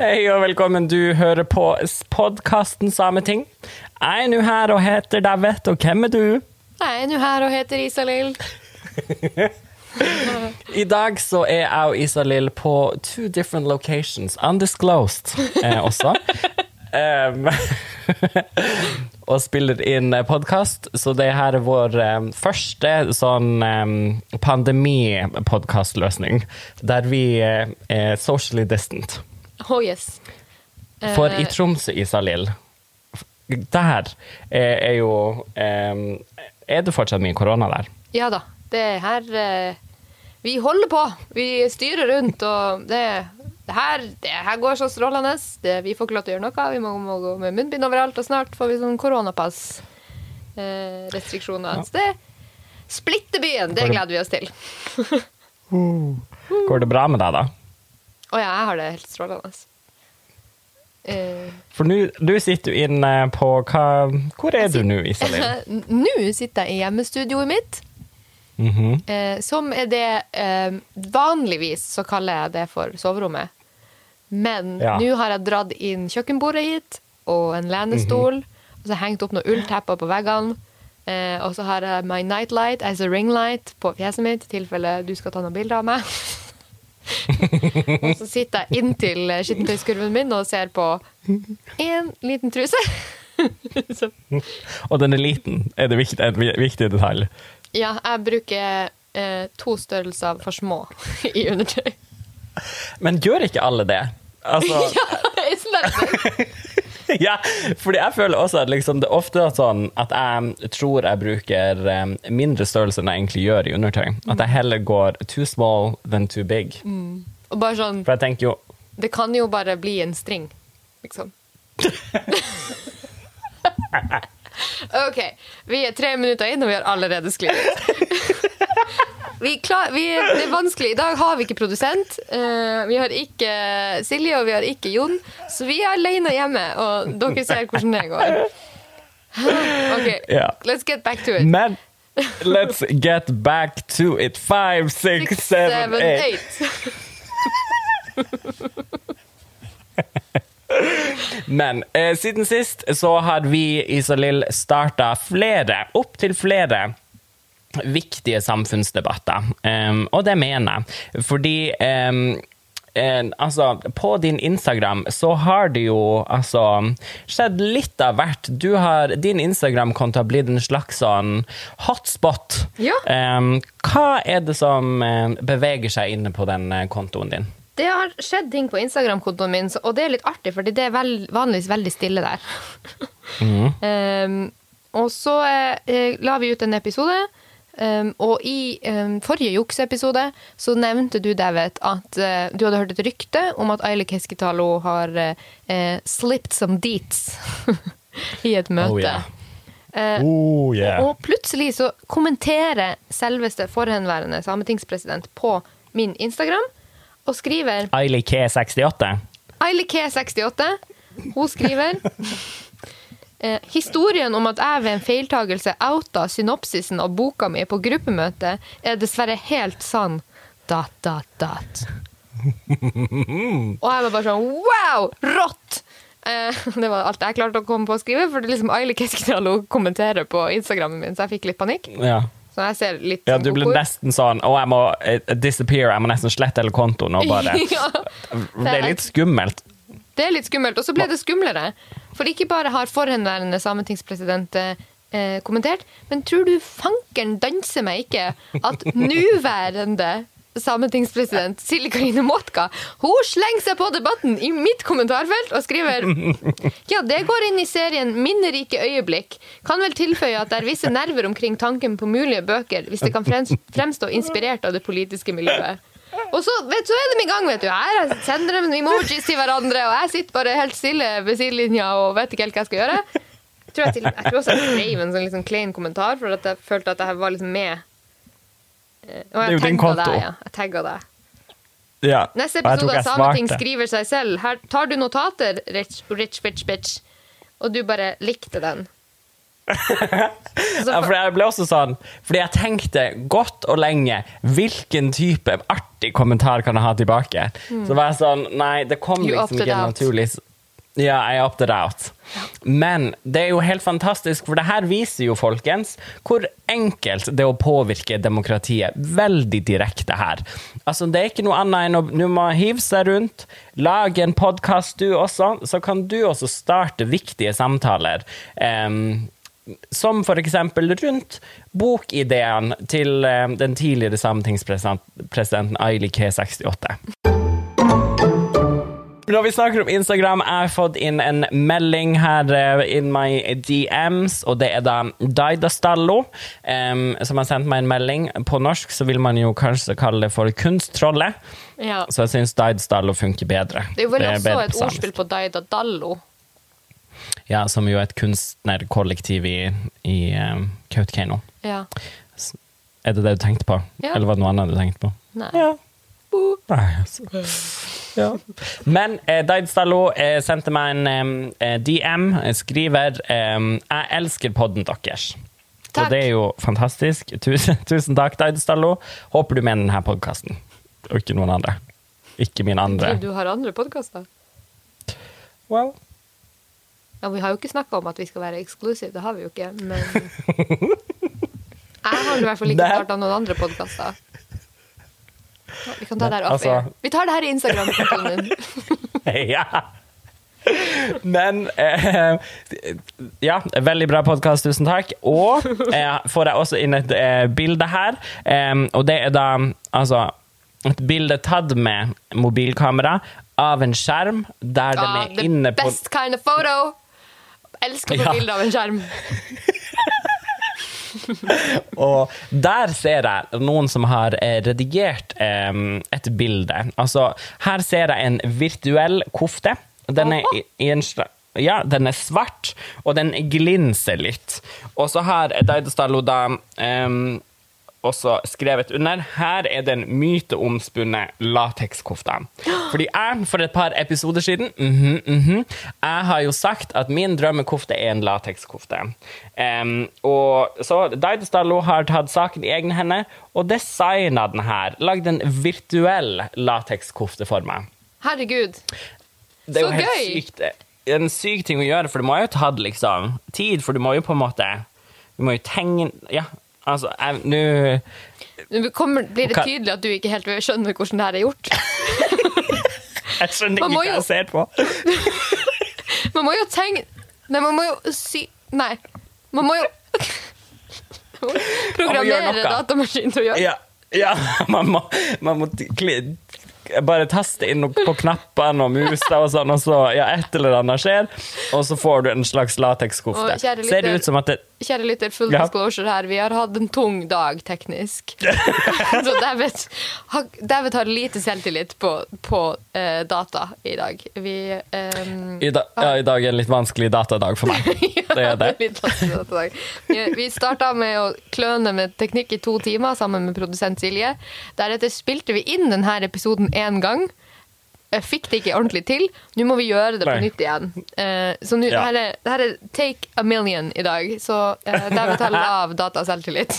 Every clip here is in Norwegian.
Hei og velkommen. Du hører på podkasten Sameting. Jeg er nå her og heter David, og hvem er du? Jeg er nå her og heter Isalill. I dag så er jeg og Isalill på two different locations, undisclosed eh, også. Um, og spiller inn podkast, så det her er vår um, første sånn um, pandemipodkastløsning, der vi uh, er socially distant. Oh yes. For i Eh, Tromsø, Isalill, der er, er jo um, Er det fortsatt mye korona der? Ja da. Det er her eh, Vi holder på. Vi styrer rundt, og det, det, her, det her går så strålende. Det, vi får ikke lov til å gjøre noe. Vi må, må gå med munnbind overalt, og snart får vi sånn koronapass. Eh, restriksjoner. Så det splitter byen. Det- gleder vi oss til. Går det bra med deg, da? Å ja, jeg har det helt strålende. Uh, For nå du sitter jo inne på hva Hvor er du nå, Iselin? Nå sitter jeg i hjemmestudioet mitt. Mhm. Eh, som er det eh, Vanligvis så kaller jeg det for soverommet. Men Ja. nå har jeg dratt inn kjøkkenbordet hit, og en lenestol. Og så har jeg hengt opp noen ulltepper på veggene. Eh, og så har jeg my nightlight as a ringlight på fjeset mitt, i tilfelle du skal ta noen bilder av meg. og så sitter jeg inntil skittentøyskurven min og ser på én liten truse. Og den er liten, er det viktig, en viktig detalj. Ja, jeg bruker eh, to størrelser for små i undertøy. Men gjør ikke alle det? Altså, ja, isn't that? ja, fordi jeg føler også at liksom, det er ofte sånn at jeg tror jeg bruker um, mindre størrelse enn jeg egentlig gjør i undertøy. At jeg heller går too small than too big. Og bare sånn, For jeg tenker jo det kan jo bare bli en string, liksom. OK, vi er tre minutter inn, og vi har allerede sklidd ut. Vi klar, vi, det er vanskelig. I dag har vi ikke produsent. Uh, vi har ikke Silje, og vi har ikke Jon. Så vi er alene hjemme, og dere ser hvordan det går. OK, yeah. let's get back to it. Men let's get back to it. Five, six, Six, seven, seven, eight. eight. Men eh, siden sist så har vi i Isalill starta flere, opptil flere viktige samfunnsdebatter. Um, og det mener jeg. Fordi um, eh, altså, på din Instagram så har det jo altså skjedd litt av hvert. Du har, din Instagram-konto har blitt en slags sånn hotspot. Ja. Em, hva er det som eh, beveger seg inne på den eh, kontoen din? Det har skjedd ting på Instagram-kontoen min, og det er litt artig, fordi det er vel, vanligvis veldig stille der. um, og så uh, la vi ut en episode, um, og i um, forrige jukseepisode så nevnte du, David, at uh, du hadde hørt et rykte om at Aili Keskitalo har eh, slipped some deets i et møte. Oh, yeah. Uh, Oh, yeah. og plutselig så kommenterer selveste forhenværende sametingspresident på min Instagram og skriver Aili K68. Aili K68. Hun skriver eh, Historien om at jeg ved en feiltagelse outa synopsisen av boka mi på gruppemøte, er dessverre helt sann. Dat, dat, dat. Og jeg var bare sånn wow! Rått! Eh, det var alt jeg klarte å komme på å skrive, for det er liksom Aili Keskitalo kommenterer på Instagrammen min, så jeg fikk litt panikk. Ja. Så jeg ser litt Ja, sånn du ble nesten sånn Å, jeg må eh, disappear, jeg må nesten slette hele kontoen og bare ja. Det er litt skummelt. Det er litt skummelt. Og så ble det skumlere. For ikke bare har forhenværende sametingspresident eh, kommentert, men tror du fankeren danser meg ikke at nåværende sametingspresident Silje Karine Motka hun slenger seg på debatten i mitt kommentarfelt og skriver Ja, det går inn i serien Minnerike øyeblikk. Kan vel tilføye at det er visse nerver omkring tanken på mulige bøker hvis det kan fremstå inspirert av det politiske miljøet. Og så, vet, så er de i gang, vet du. Her sender de emojis til hverandre, og jeg sitter bare helt stille ved sidelinja og vet ikke helt hva jeg skal gjøre. Jeg tror, jeg til, jeg tror også jeg skrev en sånn liksom klein kommentar, for at jeg følte at jeg var liksom med. Jo jeg tagga deg, ja. Jeg tagga deg. Ja. Neste episode ikke av Sameting skriver seg selv. Her tar du notater, rich, rich bitch bitch. Og du bare likte den. Ja, for, jeg ble også sånn Fordi jeg tenkte godt og lenge hvilken type artig kommentar kan jeg ha tilbake. Så var jeg sånn Nei, det kom liksom opted naturlig. out. Ja, jeg opted out. Men det er jo helt fantastisk, for det her viser jo, folkens, hvor enkelt det er å påvirke demokratiet. Veldig direkte her. Altså, det er ikke noe annet enn å nå må hive seg rundt, lage en podkast du også, så kan du også starte viktige samtaler. Um, som eksempel rundt bokideen til um, den tidligere sametingspresidenten Aili K68. Når vi snakker om Instagram, jeg har fått inn en melding her uh, in my DMs, og det er da Daidastallo um, som har sendt meg en melding. På norsk så vil man jo kanskje kalle det for kunsttrollet, ja. så jeg syns Daidastallo funker bedre. Det er jo vel er også et ordspill på Daida Dallo. Ja, som jo er et kunstnerkollektiv i, i um, Kautokeino. Ja. Er det det du tenkte på? Ja. Eller var det noe annet du tenkte på? Nei. Ja. Nei, altså. Ja. Men eh, Daid Stallo eh, sendte meg en eh, DM, eh, skriver eh, Jeg elsker podden deres. Takk. Og det er jo fantastisk. Tusen, tusen takk, Daid Stallo. Håper du mener denne podkasten, og ikke noen andre. Ikke min andre. Du har andre podkaster? Well. Ja, vi har jo ikke snakka om at vi skal være exclusive, det har vi jo ikke, men Jeg har i hvert fall ikke starta noen andre podkaster. Vi kan ta det her off Altså- air. Vi tar det her i Instagram-kontoen din. ja. Men eh, Ja, veldig bra podkast, tusen takk. Og eh, får jeg også inn et eh, bilde her, eh, og det er da altså et bilde tatt med mobilkamera av en skjerm der den Ah, er the inne på best kind of photo! Elsker å få Ja. bilde av en skjerm. Og der ser jeg noen som har eh, redigert um, et bilde. Altså, her ser jeg en virtuell kofte. Den er i, i en ja, den er svart, og den glinser litt. Og så har Daidastallo da em, også skrevet under Her er den myteomspunne latekskofta. Fordi jeg, for et par episoder siden mhm, mhm, Jeg har jo sagt at min drømmekofte er en latekskofte. Um, og så Daidastallo har tatt saken i egne hender og designa den her. Lagd en virtuell latekskofte for meg. Herregud. Det er Så jo helt gøy! sykt. Er en syk ting å gjøre, for du må jo ta liksom, tid, for du må jo på en måte Du må jo tegne Ja, altså Nå blir det tydelig at du ikke helt skjønner hvordan det her er gjort. Jeg skjønner ikke hva jeg ser på. Man må jo tenke Nei, man må jo sy... Nei. Man må jo Programmere datamaskinen til å gjøre Ja, ja man må, man må bare taste inn på knappene og musa og sånn, og så ja, et eller annet skjer, og så får du en slags latekskofte. Ser det ut som at det Kjære lytter, full Ja. disclosure her. Vi har hatt en tung dag teknisk. Så David, David har lite selvtillit på, på uh, data i dag. Vi um, i, da, ja, I dag er en litt vanskelig datadag for meg. Det er det. Litt vanskelig datadag. Vi, vi starta med å kløne med teknikk i to timer sammen med produsent Silje. Deretter spilte vi inn denne episoden én gang. Jeg fikk det ikke ordentlig til. Nå må vi gjøre det på Nei. nytt igjen. Uh, så nu, Ja. her, er, her er take a million i dag. Så uh, David har lav data selvtillit.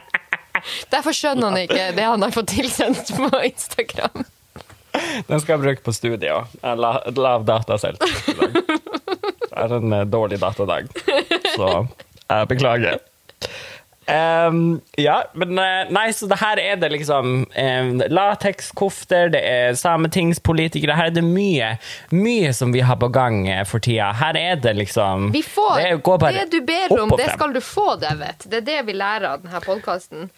Derfor skjønner han ikke det han har fått tilsendt på Instagram. Den skal jeg bruke på la- lav data selvtillit i dag. Det er en eh, dårlig datadag, så jeg beklager. Em, ja, men eh, nei, så det her er det liksom um, latekskofter, det er sametingspolitikere. Her er det mye, mye som vi har på gang eh, for tida. Her er det liksom Vi får, det, bare det du ber om, det skal du få, David. Det er det vi lærer av denne podkasten.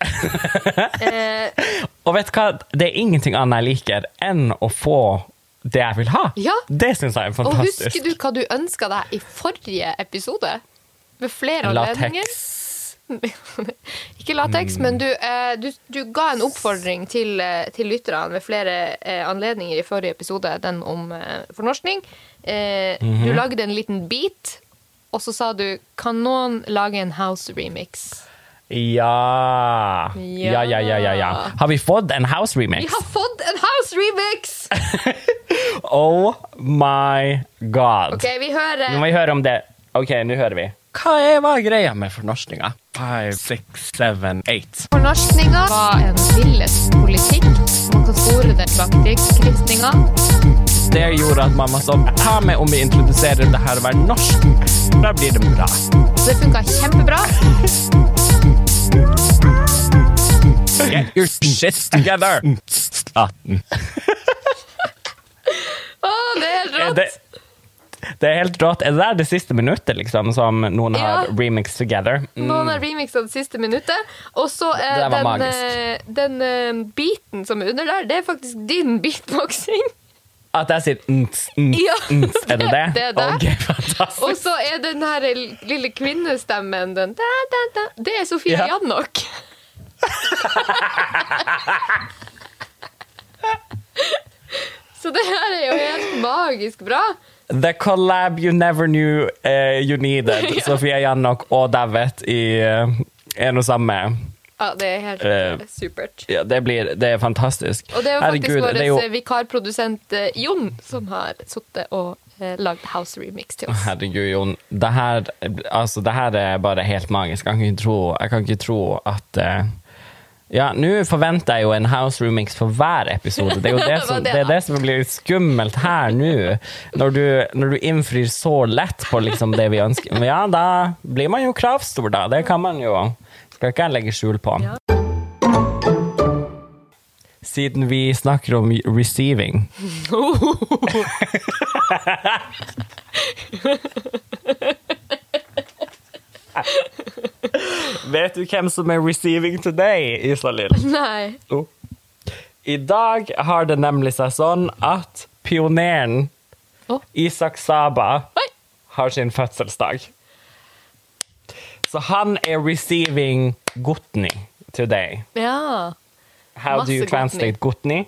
eh, Og vet du hva? Det er ingenting annet jeg liker enn å få det jeg vil ha. Ja. Det syns jeg er fantastisk. og husker du hva du ønska deg i forrige episode? Ved flere anledninger? Ikke lateks, men du, eh, du, du ga en oppfordring til, eh, til lytterne ved flere eh, anledninger i forrige episode, den om fornorskning. Eh, Mhm. Du lagde en liten beat, og så sa du Kan noen lage en house remix? Ja. Ja, ja, ja, ja, ja. Har vi fått en house remix? Vi har fått en house remix! Oh my god. OK, vi hører Nå må vi høre om det. OK, nå hører vi. Hva er, hva er greia med fornorskninga? Five, six, seven, eight. Fornorskninga var en villet politikk. Man kan spore det bak krigskristninga. Det gjorde at var sånn Ta med om vi introduserer det her å være norsk. Da blir det bra. Det funka kjempebra. Get your shit together! staten. Å, det er helt er rått. Det, er helt rått. Er det der det siste minuttet liksom, som noen har Ja. remixed together? Mm. Noen har remixa det siste minuttet. Og så er den, eh, den eh, beaten som er under der, det er faktisk din beatboxing. At jeg sier nts, nts, Ja, nts, er det det? det er det. Ok, fantastisk. Og så er den her lille kvinnestemmen den da, da, da. Det er Sofie Ja. Jannok. Så det her er jo helt magisk bra. The collab you never knew uh, you needed. Sofia Jannok og David i uh, en og samme. Ja, det er helt uh, supert. Ja, det, blir, det er fantastisk. Og det er jo faktisk Herregud, vår jo- vikarprodusent Jon som har sittet og lagd house remix til oss. Herregud, Jon. Det her, altså, det her er bare helt magisk. Jeg kan ikke tro, kan ikke tro at Ja, nå forventer jeg jo en house remix for hver episode. Det er jo det som, det er det som blir skummelt her nå. Når du, når du innfrir så lett på liksom det vi ønsker. Men ja, da blir man jo kravstor, da. Det kan man jo. Skal ikke jeg legge skjul på. Siden vi snakker om receiving Vet du hvem som er receiving today, Isalill? Nei. Oh. I dag har det nemlig seg sånn at pioneren oh. Isak Saba Oi. har sin fødselsdag. Så han er receiving Gutni today. Ja. How do you Masse translate Gotni?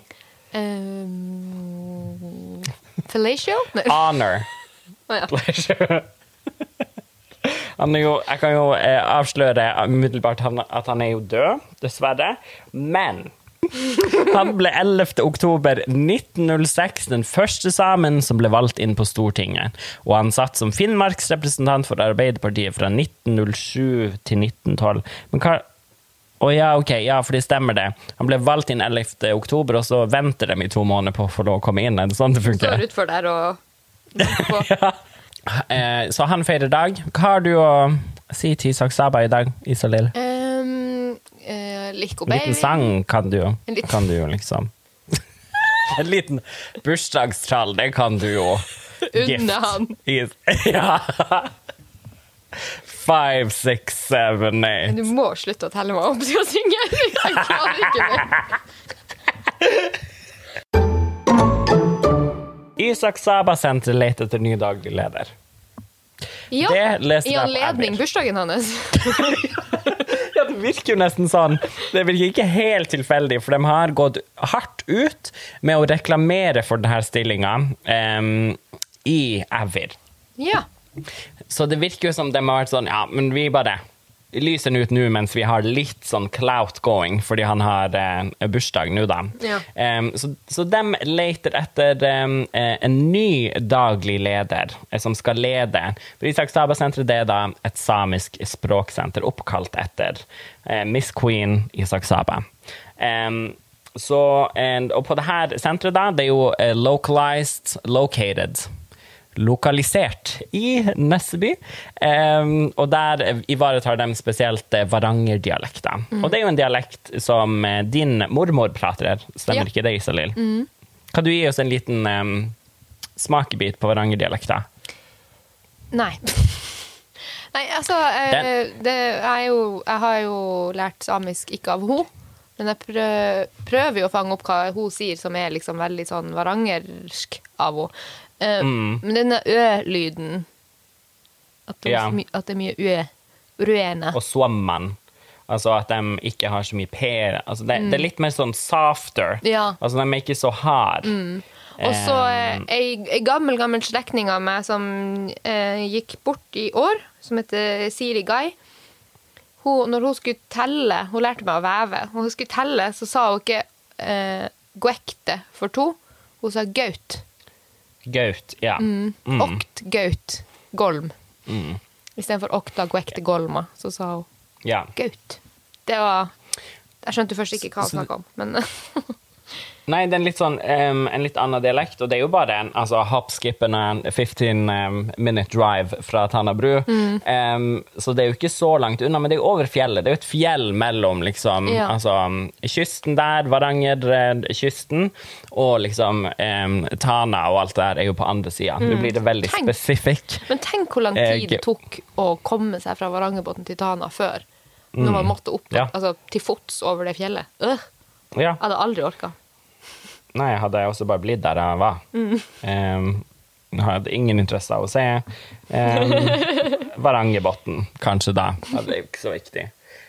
Um, fellatio? Honor. Ja. pleasure. Han jo, jeg kan jo eh, avsløre umiddelbart at han er jo død, dessverre. Men han ble 11. oktober 1906 den første samen som ble valgt inn på Stortinget. Og han satt som Finnmarksrepresentant for Arbeiderpartiet fra 1907 til 1912. Men hva å ja, ok, ja, for det stemmer det. Han ble valgt inn 11. oktober, og så venter de i to måneder på å få lov å komme inn. Er det sånn det funker? Står utfor der og. Eh, så han feirer dag. Hva har du å si til Isak Saba i dag, Isalill? Um, uh, Lico En liten sang kan du jo. Kan du jo, liksom. en liten bursdagstrall, det kan du jo. Unne han. Ja. Five, six, seven, eight. Du må slutte å telle meg opp til å synge. Jeg klarer ikke mer. Isak Saba-senteret leter etter ny daglig leder. Ja, I anledning bursdagen hans. Ja, det virker jo nesten sånn. Det virker ikke helt tilfeldig, for de har gått hardt ut med å reklamere for denne stillinga um, i Avir. Ja. Så det virker jo som de har vært sånn Ja, men vi bare lyser den ut nå mens vi har litt sånn clout going, fordi han har eh, bursdag nå, da. Ja. Um, så, så de leter etter eh, en ny daglig leder eh, som skal lede. For Isak Saba-senteret er da et samisk språksenter oppkalt etter eh, Miss Queen Isak Saba. Um, så, and, og på det her senteret, da, det er jo uh, localized, located lokalisert i Nesseby. Um, og der ivaretar de spesielt varangerdialekter. Varangerdialekter. Og det er jo en dialekt som eh, din mormor prater. Stemmer Ja. ikke det, Isalill? Kan du gi oss en liten um, smakebit på Varangerdialekta? Nei. Nei, altså eh, det er jo, Jeg har jo lært samisk ikke av ho, men jeg prøv, prøver jo å fange opp hva hun sier, som er liksom veldig sånn varangersk av henne. Uh, Mm. Men denne ø-lyden at, er Ja. at det er mye ø. Ruene. Og swamman. Altså at de ikke har så mye P. Altså det, det er litt mer sånn softer. Ja. Altså de er ikke så hard. Og så eh, ei, ei gammel, gammel slektning av meg som eh, gikk bort i år, som heter Siri Guy. Hun, når hun skulle telle Hun lærte meg å veve. Når hun skulle telle, så sa hun ikke eh, guekte for to. Hun sa gaut. Gaut, ja. Mm. Okt, gaut, golm. Istedenfor Okta Guekte Golma, så sa hun Ja. Gaut. Det var Jeg skjønte først ikke hva hun snakka om, men Nei, det er en litt, sånn, um, en litt annen dialekt, og det er jo bare en altså, hopp, skip and a 15 um, minute drive fra Tana bru. Mm. Um, så det er jo ikke så langt unna, men det er jo over fjellet. Det er jo et fjell mellom liksom, Ja. altså, kysten der, Varangerkysten, og liksom Tana og alt det der er jo på andre sida. Nå blir det veldig Mm. Spesifikk. Men tenk hvor lang tid det tok å komme seg fra Varangerbotn til Tana før. Når man måtte opp Mm. Ja. altså, til fots over det fjellet. Øh, Ja. jeg hadde aldri orka. Nei, hadde jeg også bare blitt der jeg var. Mm. jeg hadde ingen interesse av å se um, Varangerbotn, kanskje da. Det er ikke så viktig.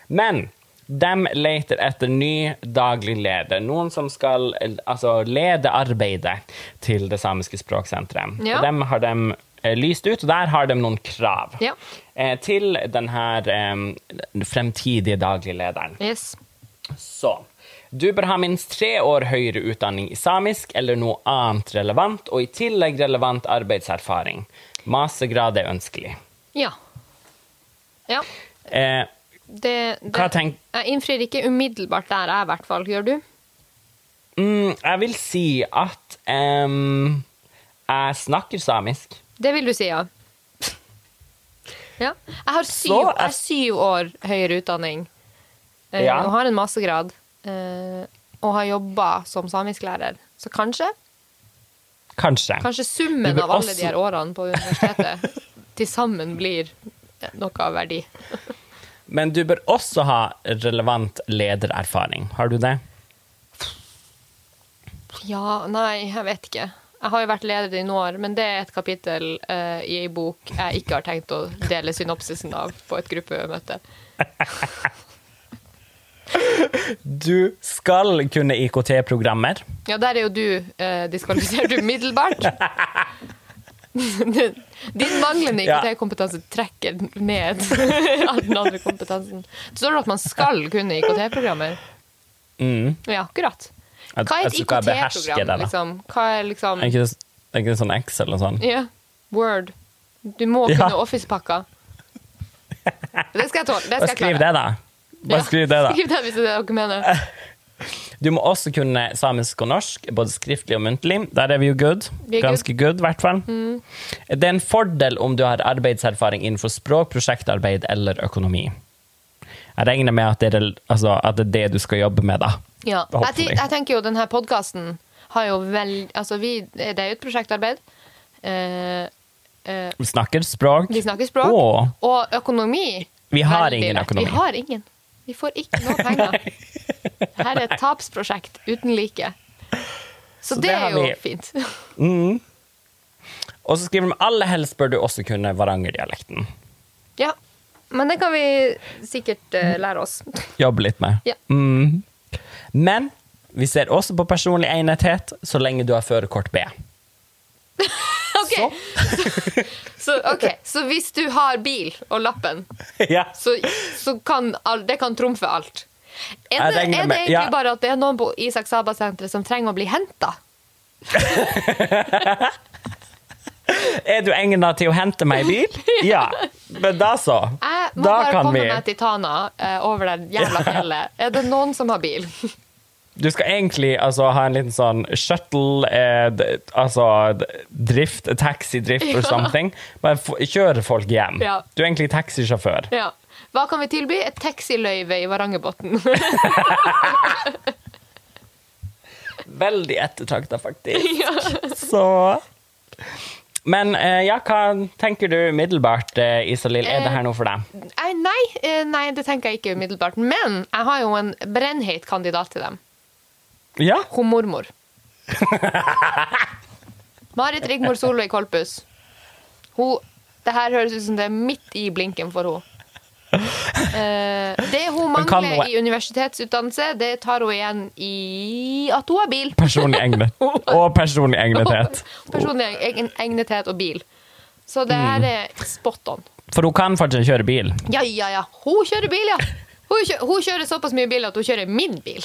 Men de leter etter ny daglig leder. Noen som skal altså, lede arbeidet til det samiske språksenteret. Ja. Og dem har de eh, lyst ut, og der har de noen krav Ja. eh, til denne um, fremtidige dagliglederen. Yes. Så du bør ha minst tre år høyere utdanning i samisk eller noe annet relevant, og i tillegg relevant arbeidserfaring. Mastergrad er ønskelig. Ja. Ja. Eh, Det, det, jeg innfrir ikke umiddelbart der, jeg i hvert fall. Gjør du? Mm, jeg vil si at um, jeg snakker samisk. Det vil du si, ja. ja. Jeg har syv, jeg... jeg syv år høyere utdanning eh, Ja. og har en mastergrad. Eh, og har jobba som samisklærer. Så kanskje Kanskje. Kanskje summen av alle de her årene på universitetet til sammen blir noe av verdi. Men du bør også ha relevant ledererfaring. Har du det? Ja, nei, jeg vet ikke. Jeg har jo vært leder i noen år, men det er et kapittel uh, i ei bok jeg ikke har tenkt å dele synopsisen av på et gruppemøte. Du skal kunne IKT-programmer. Ja, der er jo du eh, diskvalifisert umiddelbart. Din manglende IKT-kompetanse trekker ned all den andre kompetansen. Det står at man skal kunne IKT-programmer. Mm. Ja, akkurat. Hva er et IKT-program, liksom? Hva er liksom Er ikke det, er ikke det sånn Excel og sånn? Ja. Word. Du må Ja. kunne Office-pakka. Det skal jeg tåle. Det skal jeg skriv klare. det, da. Bare skriv det, da. Skriv det hvis det er dere mener. Du må også kunne samisk og norsk, både skriftlig og muntlig. Der er vi jo good. Vi Mm. Ganske good, i hvert fall. Det er en fordel om du har arbeidserfaring innenfor språk, prosjektarbeid eller økonomi. Jeg regner med at det er, altså, at det, er det du skal jobbe med, da. Ja. Jeg, jeg tenker jo denne podkasten har jo vel Altså, vi, det er jo et prosjektarbeid. Eh, eh, Vi snakker språk. vi snakker språk. Og Og økonomi. Vi har veldig ingen økonomi. Vi har ingen. Vi får ikke noe penger. Her er et tapsprosjekt uten like. Så, Så det, er jo vi. fint. Mm. Og så skriver de aller helst bør du også kunne varangerdialekten. Ja. Men det kan vi sikkert uh, lære oss. Jobbe litt med. Ja. Mm. Men vi ser også på personlig egnethet så lenge du har førerkort B. Ok. Så, ok, så hvis du har bil og lappen, ja. så, så kan det kan trumfe alt. Er det, er det egentlig ja. bare at det er noen på Isak Saba-senteret som trenger å bli henta? Er du egnet til å hente meg i bil? Ja. Men da så. Jeg må Da bare komme vi meg til Tana eh, over det jævla fjellet. Er det noen som har bil? Du skal egentlig altså, ha en liten sånn shuttle, eh, Altså drift, taxidrift or Ja. something. Bare kjøre folk hjem. Ja. Du er egentlig taxisjåfør. Ja. Hva kan vi tilby? Et taxiløyve i Varangerbotn. Veldig ettertrakta, faktisk. Så Men eh, ja, hva tenker du umiddelbart, eh, Isalill? Er det her noe for deg? Nei, eh, nei, det tenker jeg ikke umiddelbart. Men jeg har jo en brennheit kandidat til dem. Ja? Hun mormor. Marit Rigmor Solveig Kolpus. Hun, det her høres ut som det er midt i blinken for henne. Eh, det hun mangler i universitetsutdannelse, det tar hun igjen i at hun har bil. Personlig egnet. Og personlig egnethet. Personlig egnethet og bil. Så det Mm. her er spot on. For hun kan faktisk kjøre bil. Ja, ja, ja. Hun kjører bil, ja. Hun kjører, hun kjører såpass mye bil at hun kjører min bil.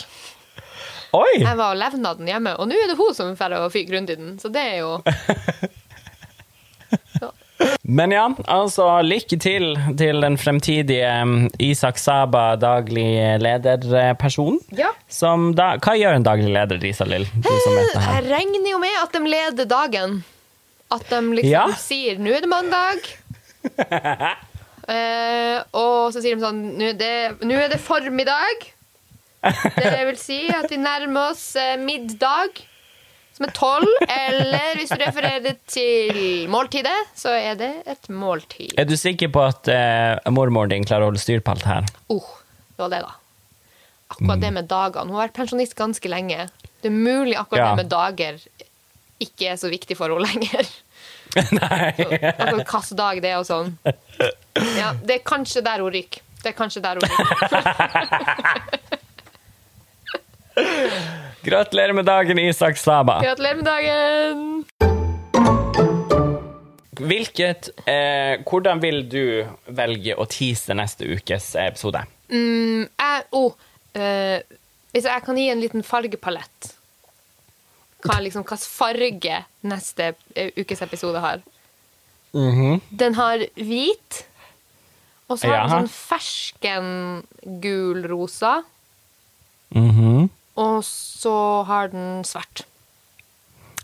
Oi! Jeg var og levna den hjemme, og nå er det hun som får fyke rundt i den. Så det er jo ja. Men ja, altså lykke til til den fremtidige um, Isak Saba daglig lederperson. Ja. Som da, hva gjør en daglig leder, her. Jeg regner jo med at de leder dagen. At de liksom Ja. sier 'nå er det mandag'. Eh, og så sier de sånn 'nå er det- nå er det formiddag'. Det vil si at vi nærmer oss eh, middag, som er tolv. Eller hvis du refererer til måltidet, så er det et måltid. Er du sikker på at uh, mormoren din klarer å holde styr på alt her? Oh, det var det, da. Akkurat det med dagene. Hun har vært pensjonist ganske lenge. Det er mulig akkurat Ja. det med dager ikke er så viktig for henne lenger. Nei. Akkurat hvilken dag det er og sånn. Ja, det er kanskje der hun ryker. Det er kanskje der hun ryker. Gratulerer med dagen, Isak Saba. Gratulerer med dagen! Hvilket, eh, hvordan vil du velge å tease neste ukes episode? Jeg, oh, eh, hvis jeg kan gi en liten fargepalett Hva liksom, hvilken farge neste eh, ukes episode har? Den har hvit, og så har den sånn fersken-gul-rosa, Mhm. Og så har den svart.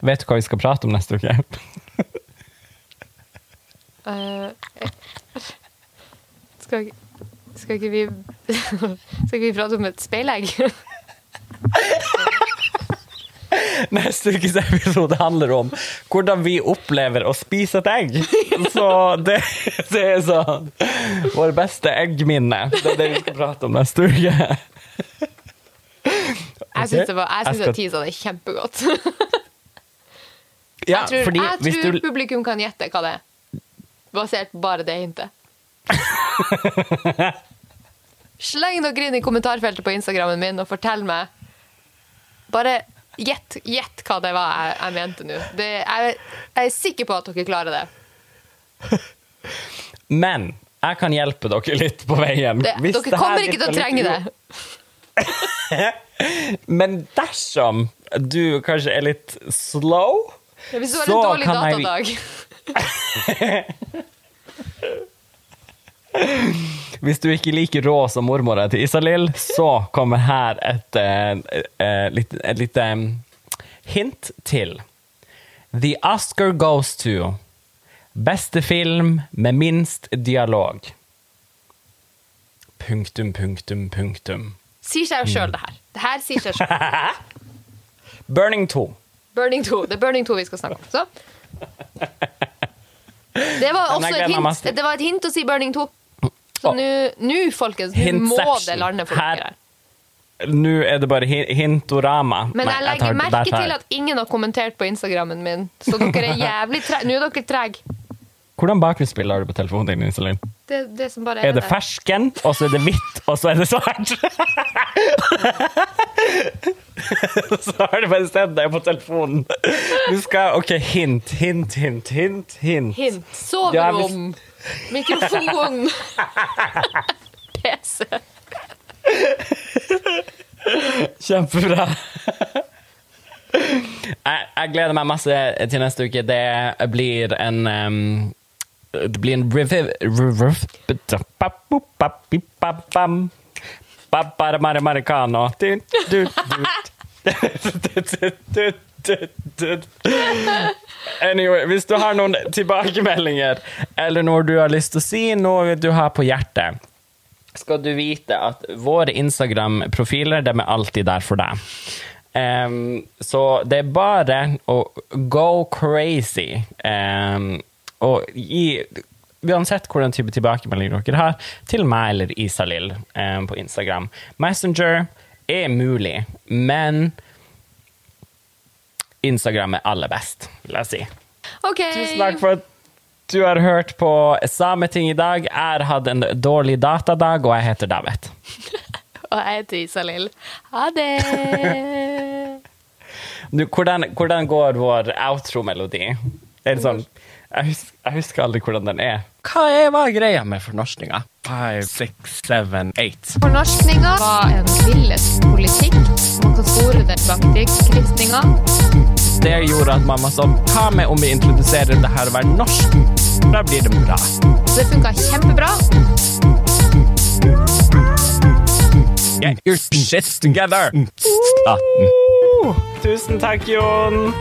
Vet du hva vi skal prate om neste uke? Eh, skal, skal ikke vi Skal ikke vi prate om et speilegg? Neste ukes episode handler om hvordan vi opplever å spise et egg. Så det, det er sånn vår beste eggminne. Det er det vi skal prate om neste uke. Jeg syns okay. at teasa det er kjempegodt. Ja, Jeg tror, fordi jeg tror du publikum kan gjette hva det er. Basert bare det hintet. Sleng dere inn i kommentarfeltet på Instagrammen min og fortell meg. Bare gjett, gjett hva det var jeg, jeg mente nå. Jeg, jeg er sikker på at dere klarer det. Men jeg kan hjelpe dere litt på veien. det dere kommer ikke til å trenge det. Men dersom du kanskje er litt slow, Hvis du har så en dårlig datadag. jeg- Hvis du ikke liker rå som mormora til Isalill, så kommer her et, eh, eh, et lite eh, hint til. The Oscar goes to beste film med minst dialog. Punktum, punktum, punktum. Sier seg jo sjøl, det her. Det her sier seg sjøl. Burning 2. Burning 2. Det er Burning 2 vi skal snakke om. Så. Det var også et hint, det var et hint å si Burning 2. Så nå, folkens, nå må det lande for dere. her. Nå er det bare hintorama. Men jeg legger merke til at ingen har kommentert på Instagrammen min. Så dere er jævlig tre Nå er dere trege. Hvordan bakgrunnsbilde har du på telefonen din, Iselin? Det, det som bare er, Er det der. fersken, og så er det hvitt, og så er det svart? så har du bare sett deg på telefonen. Du skal OK, hint, hint, hint, hint. hint. Hint. Soverom. Mikrofon. PC. Kjempebra. jeg, jeg gleder meg masse til neste uke. Det blir en um, Det blir en. Anyway, hvis du har noen tilbakemeldinger, eller noe du har lyst til å si, noe du har på hjertet, skal du vite at våre Instagram-profiler de er alltid der for deg. Um, så det er bare å go crazy em, og gi Uansett hvordan type tilbakemelding dere har, til meg eller Isalill eh, på Instagram. Messenger er mulig, men Instagram er aller best, vil jeg si. Okay. Tusen takk for at du har hørt på Sameting i dag. Jeg har hatt en dårlig datadag, og jeg heter David. Og jeg heter Isalill. Ha det. Du, hvordan, hvordan går vår outro-melodi? Er det sånn jeg husker, jeg husker aldri hvordan den er. Hva er, hva er greia med fornorskninga? Five, six, seven, eight. Fornorskninga var en villest politikk. Man kan spore det bak krigskristninga. Det gjorde at man var sånn Hva med om vi introduserer det her å være norsk? Da blir det bra. Det funka kjempebra. Get your shit together. Staten. Tusen takk, Jon.